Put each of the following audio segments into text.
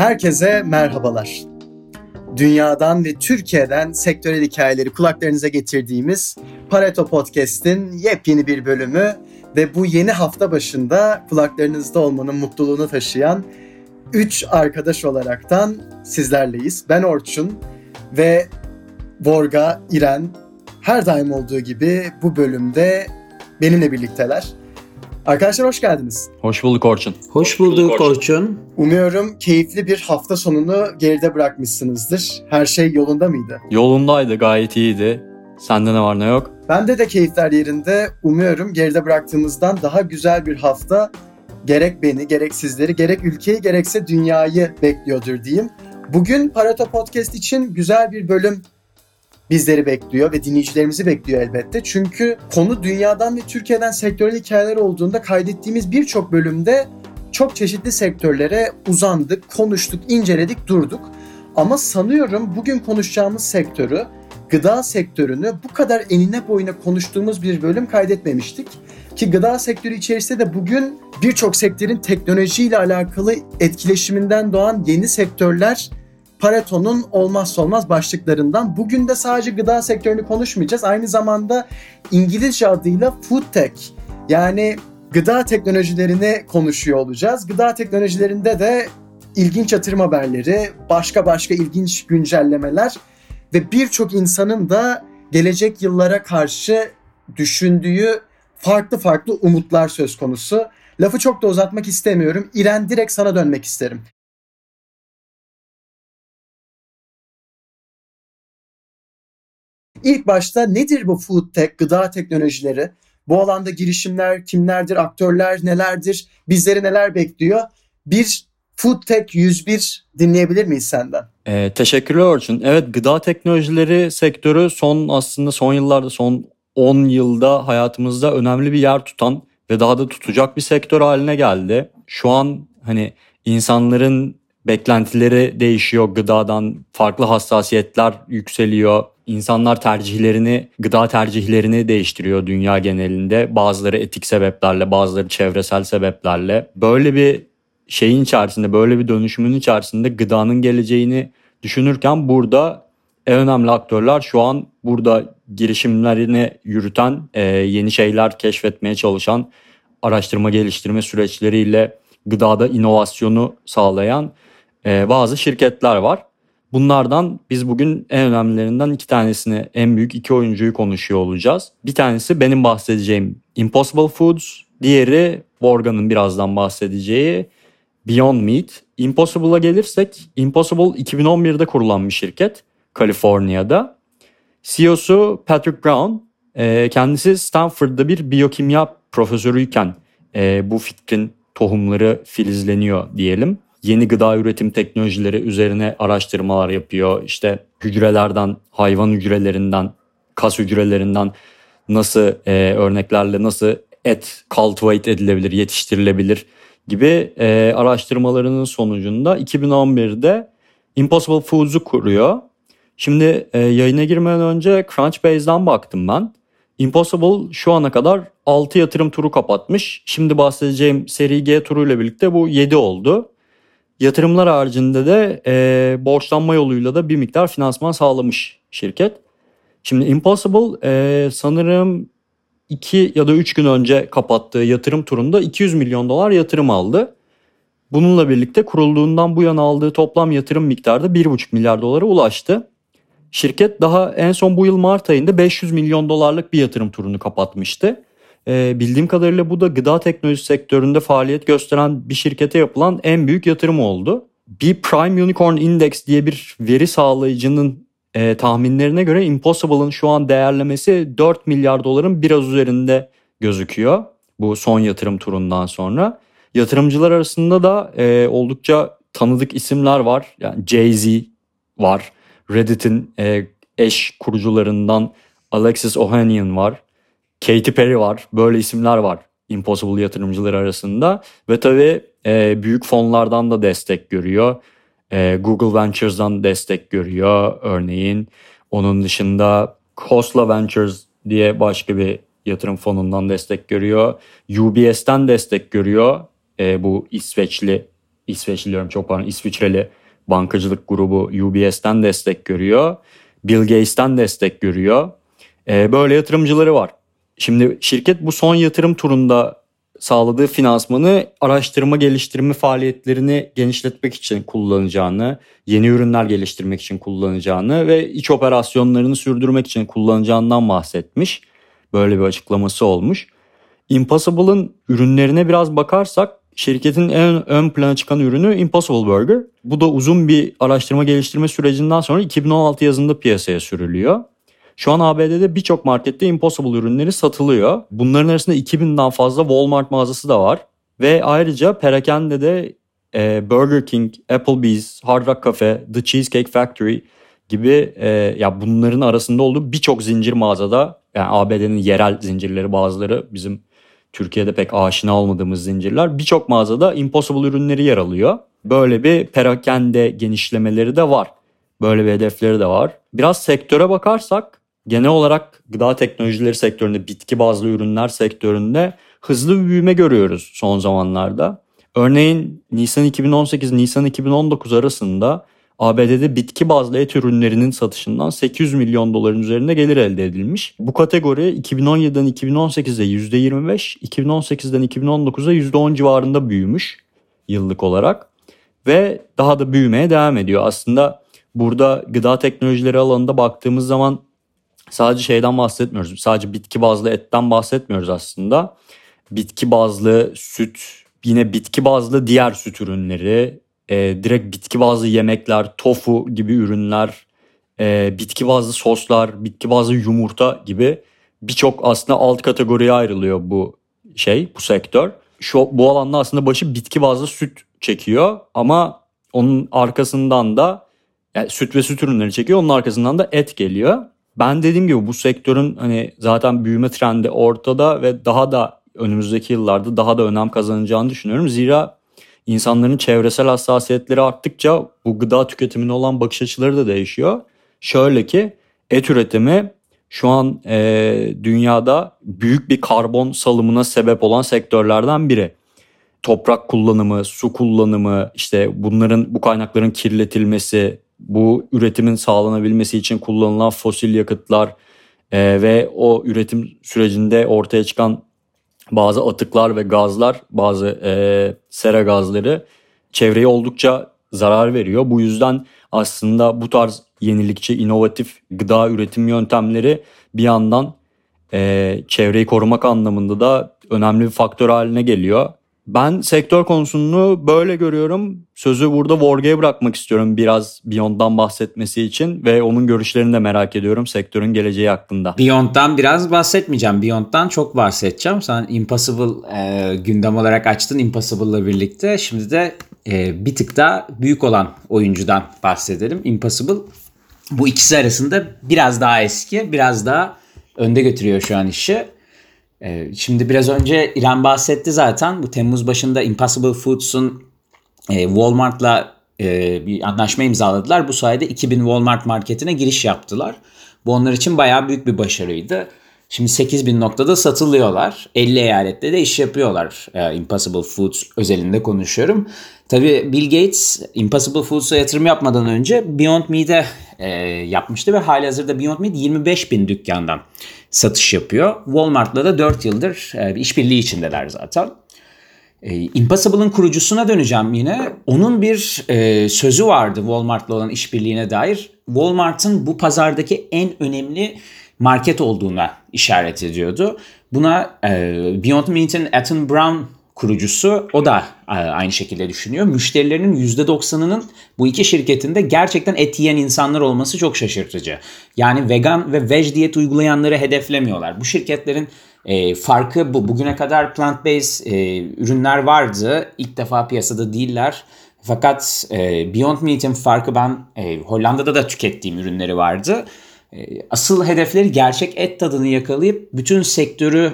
Herkese merhabalar. Dünyadan ve Türkiye'den sektörel hikayeleri kulaklarınıza getirdiğimiz Pareto Podcast'in yepyeni bir bölümü ve bu yeni hafta başında kulaklarınızda olmanın mutluluğunu taşıyan 3 arkadaş olaraktan sizlerleyiz. Ben Orçun ve Borga, İren her daim olduğu gibi bu bölümde benimle birlikteler. Arkadaşlar hoş geldiniz. Hoş bulduk Orçun. Hoş bulduk Orçun. Umuyorum keyifli bir hafta sonunu geride bırakmışsınızdır. Her şey yolunda mıydı? Yolundaydı, gayet iyiydi. Sende ne var ne yok? Bende de keyifler yerinde. Umuyorum geride bıraktığımızdan daha güzel bir hafta gerek beni, gerek sizleri, gerek ülkeyi, gerekse dünyayı bekliyordur diyeyim. Bugün Pareto Podcast için güzel bir bölüm bizleri bekliyor ve dinleyicilerimizi bekliyor elbette. Çünkü konu dünyadan ve Türkiye'den sektörel hikayeler olduğunda kaydettiğimiz birçok bölümde çok çeşitli sektörlere uzandık, konuştuk, inceledik, durduk. Ama sanıyorum bugün konuşacağımız sektörü, gıda sektörünü bu kadar enine boyuna konuştuğumuz bir bölüm kaydetmemiştik. Ki gıda sektörü içerisinde de bugün birçok sektörün teknolojiyle alakalı etkileşiminden doğan yeni sektörler Pareto'nun olmazsa olmaz başlıklarından. Bugün de sadece gıda sektörünü konuşmayacağız. Aynı zamanda İngilizce adıyla food tech yani gıda teknolojilerini konuşuyor olacağız. Gıda teknolojilerinde de ilginç yatırım haberleri, başka başka ilginç güncellemeler ve birçok insanın da gelecek yıllara karşı düşündüğü farklı farklı umutlar söz konusu. Lafı çok da uzatmak istemiyorum. İren direkt sana dönmek isterim. İlk başta nedir bu food tech, gıda teknolojileri? Bu alanda girişimler kimlerdir, aktörler nelerdir, bizleri neler bekliyor? Bir Food Tech 101 dinleyebilir miyiz senden? Ee, teşekkürler Orçun. Evet gıda teknolojileri sektörü son aslında son yıllarda son 10 yılda hayatımızda önemli bir yer tutan ve daha da tutacak bir sektör haline geldi. Şu an hani insanların beklentileri değişiyor gıdadan, farklı hassasiyetler yükseliyor. İnsanlar tercihlerini, gıda tercihlerini değiştiriyor dünya genelinde. Bazıları etik sebeplerle, bazıları çevresel sebeplerle. Böyle bir şeyin içerisinde, böyle bir dönüşümün içerisinde gıdanın geleceğini düşünürken burada en önemli aktörler şu an burada girişimlerini yürüten, e, yeni şeyler keşfetmeye çalışan, araştırma geliştirme süreçleriyle gıdada inovasyonu sağlayan e, bazı şirketler var. Bunlardan biz bugün en önemlilerinden iki tanesini, en büyük iki oyuncuyu konuşuyor olacağız. Bir tanesi benim bahsedeceğim Impossible Foods, diğeri Morgan'ın birazdan bahsedeceği Beyond Meat. Impossible'a gelirsek, Impossible 2011'de kurulan bir şirket Kaliforniya'da. CEO'su Patrick Brown, e, kendisi Stanford'da bir biyokimya profesörüyken e, bu fikrin tohumları filizleniyor diyelim yeni gıda üretim teknolojileri üzerine araştırmalar yapıyor. İşte hücrelerden, hayvan hücrelerinden, kas hücrelerinden nasıl e, örneklerle nasıl et cultivate edilebilir, yetiştirilebilir gibi e, araştırmalarının sonucunda 2011'de Impossible Foods'u kuruyor. Şimdi e, yayına girmeden önce Crunchbase'den baktım ben. Impossible şu ana kadar 6 yatırım turu kapatmış. Şimdi bahsedeceğim seri G turuyla birlikte bu 7 oldu. Yatırımlar haricinde de e, borçlanma yoluyla da bir miktar finansman sağlamış şirket. Şimdi Impossible e, sanırım 2 ya da 3 gün önce kapattığı yatırım turunda 200 milyon dolar yatırım aldı. Bununla birlikte kurulduğundan bu yana aldığı toplam yatırım miktarı da 1,5 milyar dolara ulaştı. Şirket daha en son bu yıl Mart ayında 500 milyon dolarlık bir yatırım turunu kapatmıştı. E, bildiğim kadarıyla bu da gıda teknolojisi sektöründe faaliyet gösteren bir şirkete yapılan en büyük yatırım oldu. Bir Prime Unicorn Index diye bir veri sağlayıcının e, tahminlerine göre Impossible'ın şu an değerlemesi 4 milyar doların biraz üzerinde gözüküyor. Bu son yatırım turundan sonra. Yatırımcılar arasında da e, oldukça tanıdık isimler var. Yani Jay-Z var. Reddit'in e, eş kurucularından Alexis Ohanian var. Katy Perry var. Böyle isimler var Impossible yatırımcıları arasında. Ve tabii e, büyük fonlardan da destek görüyor. E, Google Ventures'dan destek görüyor örneğin. Onun dışında Khosla Ventures diye başka bir yatırım fonundan destek görüyor. UBS'ten destek görüyor. E, bu İsveçli İsveçli diyorum çok pardon İsviçreli bankacılık grubu UBS'ten destek görüyor. Bill Gates'ten destek görüyor. E, böyle yatırımcıları var. Şimdi şirket bu son yatırım turunda sağladığı finansmanı araştırma geliştirme faaliyetlerini genişletmek için kullanacağını, yeni ürünler geliştirmek için kullanacağını ve iç operasyonlarını sürdürmek için kullanacağından bahsetmiş. Böyle bir açıklaması olmuş. Impossible'ın ürünlerine biraz bakarsak şirketin en ön plana çıkan ürünü Impossible Burger. Bu da uzun bir araştırma geliştirme sürecinden sonra 2016 yazında piyasaya sürülüyor. Şu an ABD'de birçok markette Impossible ürünleri satılıyor. Bunların arasında 2000'den fazla Walmart mağazası da var. Ve ayrıca perakende e, Burger King, Applebee's, Hard Rock Cafe, The Cheesecake Factory gibi e, ya bunların arasında olduğu birçok zincir mağazada yani ABD'nin yerel zincirleri bazıları bizim Türkiye'de pek aşina olmadığımız zincirler birçok mağazada Impossible ürünleri yer alıyor. Böyle bir perakende genişlemeleri de var. Böyle bir hedefleri de var. Biraz sektöre bakarsak genel olarak gıda teknolojileri sektöründe, bitki bazlı ürünler sektöründe hızlı bir büyüme görüyoruz son zamanlarda. Örneğin Nisan 2018-Nisan 2019 arasında ABD'de bitki bazlı et ürünlerinin satışından 800 milyon doların üzerinde gelir elde edilmiş. Bu kategori 2017'den 2018'de %25, 2018'den 2019'a %10 civarında büyümüş yıllık olarak ve daha da büyümeye devam ediyor. Aslında burada gıda teknolojileri alanında baktığımız zaman sadece şeyden bahsetmiyoruz. Sadece bitki bazlı etten bahsetmiyoruz aslında. Bitki bazlı süt, yine bitki bazlı diğer süt ürünleri, e, direkt bitki bazlı yemekler, tofu gibi ürünler, e, bitki bazlı soslar, bitki bazlı yumurta gibi birçok aslında alt kategoriye ayrılıyor bu şey, bu sektör. Şu bu alanda aslında başı bitki bazlı süt çekiyor ama onun arkasından da yani süt ve süt ürünleri çekiyor. Onun arkasından da et geliyor. Ben dediğim gibi bu sektörün hani zaten büyüme trendi ortada ve daha da önümüzdeki yıllarda daha da önem kazanacağını düşünüyorum. Zira insanların çevresel hassasiyetleri arttıkça bu gıda tüketimine olan bakış açıları da değişiyor. Şöyle ki et üretimi şu an e, dünyada büyük bir karbon salımına sebep olan sektörlerden biri. Toprak kullanımı, su kullanımı, işte bunların bu kaynakların kirletilmesi, bu üretimin sağlanabilmesi için kullanılan fosil yakıtlar e, ve o üretim sürecinde ortaya çıkan bazı atıklar ve gazlar, bazı e, sera gazları çevreye oldukça zarar veriyor. Bu yüzden aslında bu tarz yenilikçi, inovatif gıda üretim yöntemleri bir yandan e, çevreyi korumak anlamında da önemli bir faktör haline geliyor. Ben sektör konusunu böyle görüyorum. Sözü burada Vorge'ye bırakmak istiyorum biraz Beyond'dan bahsetmesi için ve onun görüşlerini de merak ediyorum sektörün geleceği hakkında. Beyond'dan biraz bahsetmeyeceğim. Beyond'dan çok bahsedeceğim. Sen Impossible e, gündem olarak açtın Impossible'la birlikte. Şimdi de e, bir tık daha büyük olan oyuncudan bahsedelim. Impossible bu ikisi arasında biraz daha eski, biraz daha önde götürüyor şu an işi. Ee, şimdi biraz önce İrem bahsetti zaten. Bu Temmuz başında Impossible Foods'un e, Walmart'la e, bir anlaşma imzaladılar. Bu sayede 2000 Walmart marketine giriş yaptılar. Bu onlar için bayağı büyük bir başarıydı. Şimdi 8000 noktada satılıyorlar. 50 eyalette de iş yapıyorlar. E, Impossible Foods özelinde konuşuyorum. Tabii Bill Gates Impossible Foods'a yatırım yapmadan önce Beyond Meat'e e, yapmıştı ve hali hazırda Beyond Meat 25 bin dükkandan satış yapıyor. Walmart'la da 4 yıldır e, işbirliği içindeler zaten. E, Impossible'ın kurucusuna döneceğim yine. Onun bir e, sözü vardı Walmart'la olan işbirliğine dair. Walmart'ın bu pazardaki en önemli market olduğuna işaret ediyordu. Buna e, Beyond Meat'in Ethan Brown kurucusu o da e, aynı şekilde düşünüyor. Müşterilerinin %90'ının bu iki şirketinde gerçekten et yiyen insanlar olması çok şaşırtıcı. Yani vegan ve veg diyet uygulayanları hedeflemiyorlar. Bu şirketlerin e, farkı bu. Bugüne kadar plant-based e, ürünler vardı. İlk defa piyasada değiller. Fakat e, Beyond Meat'in farkı ben e, Hollanda'da da tükettiğim ürünleri vardı. E, asıl hedefleri gerçek et tadını yakalayıp bütün sektörü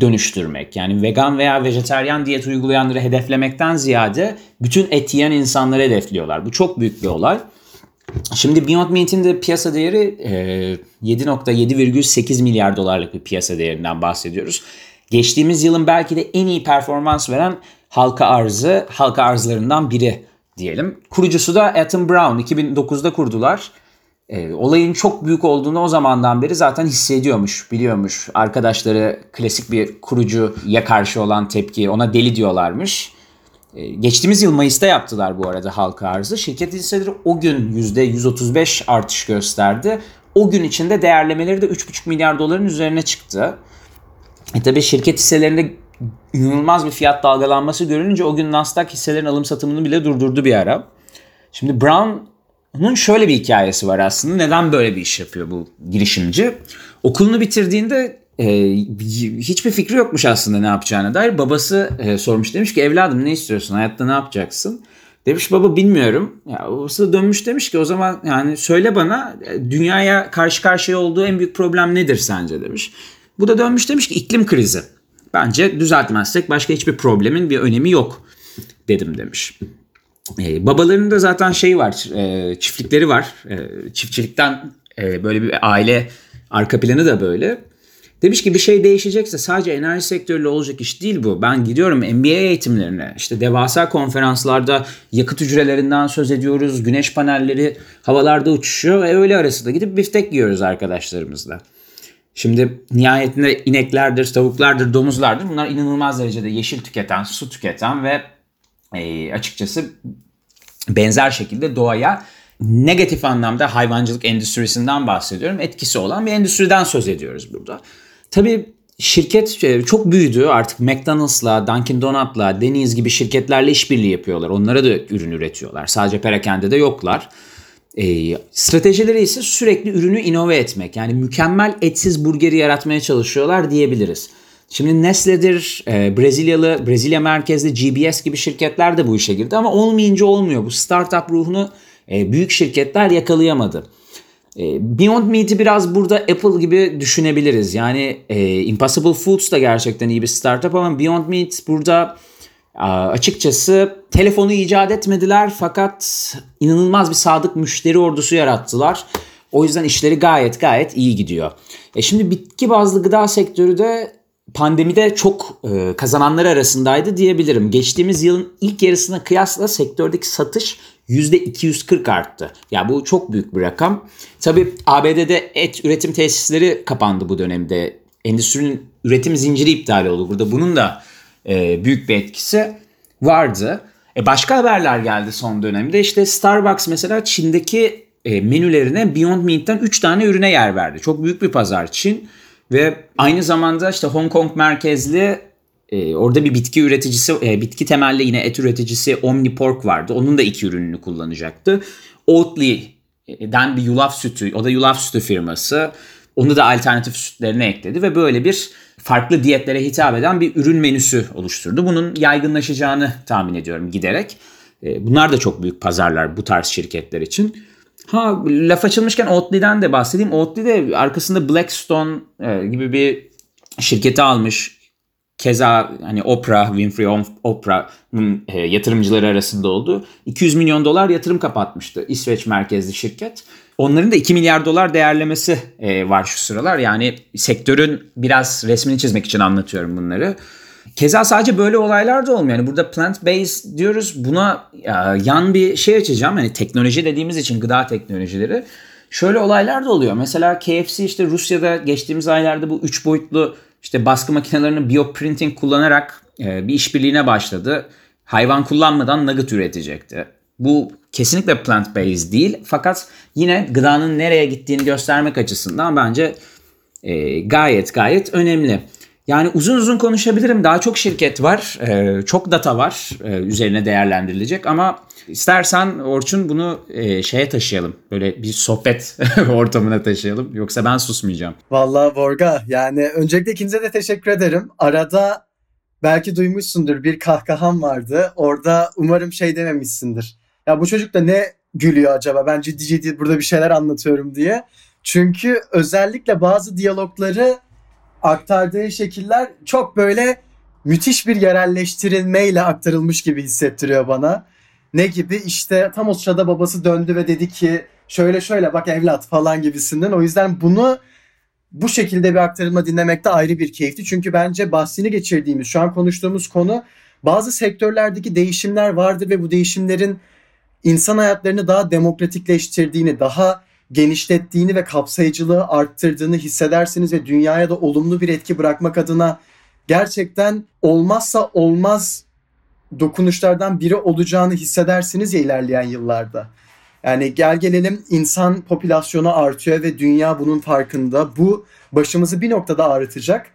dönüştürmek. Yani vegan veya vejeteryan diyet uygulayanları hedeflemekten ziyade bütün et yiyen insanları hedefliyorlar. Bu çok büyük bir olay. Şimdi Beyond Meat'in de piyasa değeri 7.7,8 milyar dolarlık bir piyasa değerinden bahsediyoruz. Geçtiğimiz yılın belki de en iyi performans veren halka arzı, halka arzlarından biri diyelim. Kurucusu da Ethan Brown 2009'da kurdular. E, olayın çok büyük olduğunu o zamandan beri zaten hissediyormuş, biliyormuş. Arkadaşları klasik bir kurucuya karşı olan tepki, ona deli diyorlarmış. E, geçtiğimiz yıl Mayıs'ta yaptılar bu arada halka arzı. Şirket hisseleri o gün %135 artış gösterdi. O gün içinde değerlemeleri de 3,5 milyar doların üzerine çıktı. E tabi şirket hisselerinde inanılmaz bir fiyat dalgalanması görünce o gün Nasdaq hisselerin alım satımını bile durdurdu bir ara. Şimdi Brown'un şöyle bir hikayesi var aslında. Neden böyle bir iş yapıyor bu girişimci? Okulunu bitirdiğinde e, hiçbir fikri yokmuş aslında ne yapacağına dair. Babası e, sormuş demiş ki evladım ne istiyorsun hayatta ne yapacaksın? Demiş baba bilmiyorum. Ya babası da dönmüş demiş ki o zaman yani söyle bana e, dünyaya karşı karşıya olduğu en büyük problem nedir sence demiş. Bu da dönmüş demiş ki iklim krizi. Bence düzeltmezsek başka hiçbir problemin bir önemi yok dedim demiş. Ee, babalarının da zaten şey var, e, çiftlikleri var. E, çiftçilikten e, böyle bir aile arka planı da böyle. Demiş ki bir şey değişecekse sadece enerji sektörüyle olacak iş değil bu. Ben gidiyorum MBA eğitimlerine. İşte devasa konferanslarda yakıt hücrelerinden söz ediyoruz. Güneş panelleri havalarda uçuşuyor ve öyle arası da gidip biftek yiyoruz arkadaşlarımızla. Şimdi nihayetinde ineklerdir, tavuklardır, domuzlardır. Bunlar inanılmaz derecede yeşil tüketen, su tüketen ve e, açıkçası benzer şekilde doğaya negatif anlamda hayvancılık endüstrisinden bahsediyorum. Etkisi olan bir endüstriden söz ediyoruz burada. Tabii şirket e, çok büyüdü. Artık McDonald's'la, Dunkin' Donut'la, Denny's gibi şirketlerle işbirliği yapıyorlar. Onlara da ürün üretiyorlar. Sadece perakende de yoklar. E, stratejileri ise sürekli ürünü inove etmek. Yani mükemmel etsiz burgeri yaratmaya çalışıyorlar diyebiliriz. Şimdi Nestle'dir, e, Brezilyalı, Brezilya merkezli GBS gibi şirketler de bu işe girdi ama olmayınca olmuyor. Bu startup ruhunu e, büyük şirketler yakalayamadı. E, Beyond Meat'i biraz burada Apple gibi düşünebiliriz. Yani Impossible Foods da gerçekten iyi bir startup ama Beyond Meat burada Açıkçası telefonu icat etmediler fakat inanılmaz bir sadık müşteri ordusu yarattılar. O yüzden işleri gayet gayet iyi gidiyor. E şimdi bitki bazlı gıda sektörü de pandemide çok e, kazananlar arasındaydı diyebilirim. Geçtiğimiz yılın ilk yarısına kıyasla sektördeki satış %240 arttı. Ya bu çok büyük bir rakam. Tabii ABD'de et üretim tesisleri kapandı bu dönemde. Endüstrinin üretim zinciri iptal oldu. Burada bunun da e, büyük bir etkisi vardı. E başka haberler geldi son dönemde. İşte Starbucks mesela Çin'deki e, menülerine Beyond Meat'ten 3 tane ürüne yer verdi. Çok büyük bir pazar Çin. Ve aynı zamanda işte Hong Kong merkezli e, orada bir bitki üreticisi, e, bitki temelli yine et üreticisi Omnipork vardı. Onun da iki ürününü kullanacaktı. Oatly'den bir yulaf sütü, o da yulaf sütü firması. Onu da alternatif sütlerine ekledi ve böyle bir farklı diyetlere hitap eden bir ürün menüsü oluşturdu. Bunun yaygınlaşacağını tahmin ediyorum giderek. E, bunlar da çok büyük pazarlar bu tarz şirketler için. Ha laf açılmışken Oatly'den de bahsedeyim. Oatly de arkasında Blackstone e, gibi bir şirketi almış. Keza hani Oprah, Winfrey Oprah'ın e, yatırımcıları arasında oldu. 200 milyon dolar yatırım kapatmıştı İsveç merkezli şirket. Onların da 2 milyar dolar değerlemesi e, var şu sıralar. Yani sektörün biraz resmini çizmek için anlatıyorum bunları. Keza sadece böyle olaylar da olmuyor. Yani burada plant based diyoruz. Buna e, yan bir şey açacağım. Hani teknoloji dediğimiz için gıda teknolojileri. Şöyle olaylar da oluyor. Mesela KFC işte Rusya'da geçtiğimiz aylarda bu 3 boyutlu işte baskı makinelerini bioprinting kullanarak e, bir işbirliğine başladı. Hayvan kullanmadan nugget üretecekti. Bu kesinlikle plant based değil fakat yine gıdanın nereye gittiğini göstermek açısından bence e, gayet gayet önemli. Yani uzun uzun konuşabilirim. Daha çok şirket var, e, çok data var e, üzerine değerlendirilecek ama istersen Orçun bunu e, şeye taşıyalım. Böyle bir sohbet ortamına taşıyalım. Yoksa ben susmayacağım. Vallahi Borga yani öncelikle ikinize de teşekkür ederim. Arada belki duymuşsundur bir kahkaham vardı. Orada umarım şey dememişsindir ya bu çocuk da ne gülüyor acaba ben ciddi ciddi burada bir şeyler anlatıyorum diye. Çünkü özellikle bazı diyalogları aktardığı şekiller çok böyle müthiş bir yerelleştirilmeyle aktarılmış gibi hissettiriyor bana. Ne gibi işte tam o sırada babası döndü ve dedi ki şöyle şöyle bak evlat falan gibisinden. O yüzden bunu bu şekilde bir aktarılma dinlemek de ayrı bir keyifti. Çünkü bence bahsini geçirdiğimiz şu an konuştuğumuz konu bazı sektörlerdeki değişimler vardır ve bu değişimlerin insan hayatlarını daha demokratikleştirdiğini, daha genişlettiğini ve kapsayıcılığı arttırdığını hissedersiniz ve dünyaya da olumlu bir etki bırakmak adına gerçekten olmazsa olmaz dokunuşlardan biri olacağını hissedersiniz ya ilerleyen yıllarda. Yani gel gelelim insan popülasyonu artıyor ve dünya bunun farkında. Bu başımızı bir noktada ağrıtacak.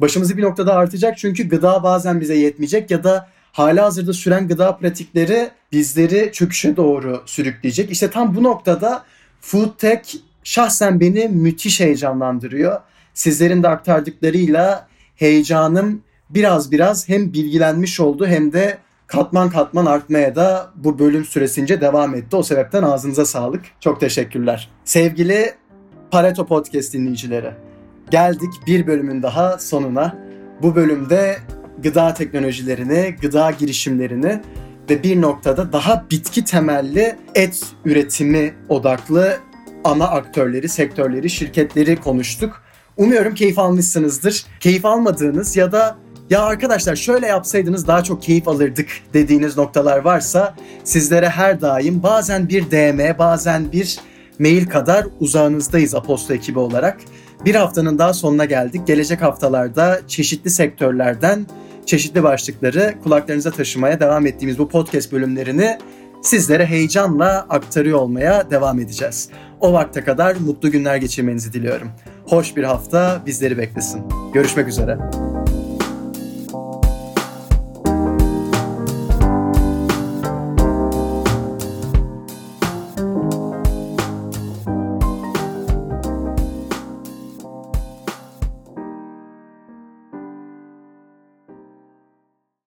Başımızı bir noktada artacak çünkü gıda bazen bize yetmeyecek ya da hala hazırda süren gıda pratikleri bizleri çöküşe doğru sürükleyecek. İşte tam bu noktada Food Tech şahsen beni müthiş heyecanlandırıyor. Sizlerin de aktardıklarıyla heyecanım biraz biraz hem bilgilenmiş oldu hem de katman katman artmaya da bu bölüm süresince devam etti. O sebepten ağzınıza sağlık. Çok teşekkürler. Sevgili Pareto Podcast dinleyicileri. Geldik bir bölümün daha sonuna. Bu bölümde gıda teknolojilerini, gıda girişimlerini ve bir noktada daha bitki temelli et üretimi odaklı ana aktörleri, sektörleri, şirketleri konuştuk. Umuyorum keyif almışsınızdır. Keyif almadığınız ya da ya arkadaşlar şöyle yapsaydınız daha çok keyif alırdık dediğiniz noktalar varsa sizlere her daim bazen bir DM, bazen bir mail kadar uzağınızdayız Aposto ekibi olarak. Bir haftanın daha sonuna geldik. Gelecek haftalarda çeşitli sektörlerden çeşitli başlıkları kulaklarınıza taşımaya devam ettiğimiz bu podcast bölümlerini sizlere heyecanla aktarıyor olmaya devam edeceğiz. O vakte kadar mutlu günler geçirmenizi diliyorum. Hoş bir hafta bizleri beklesin. Görüşmek üzere.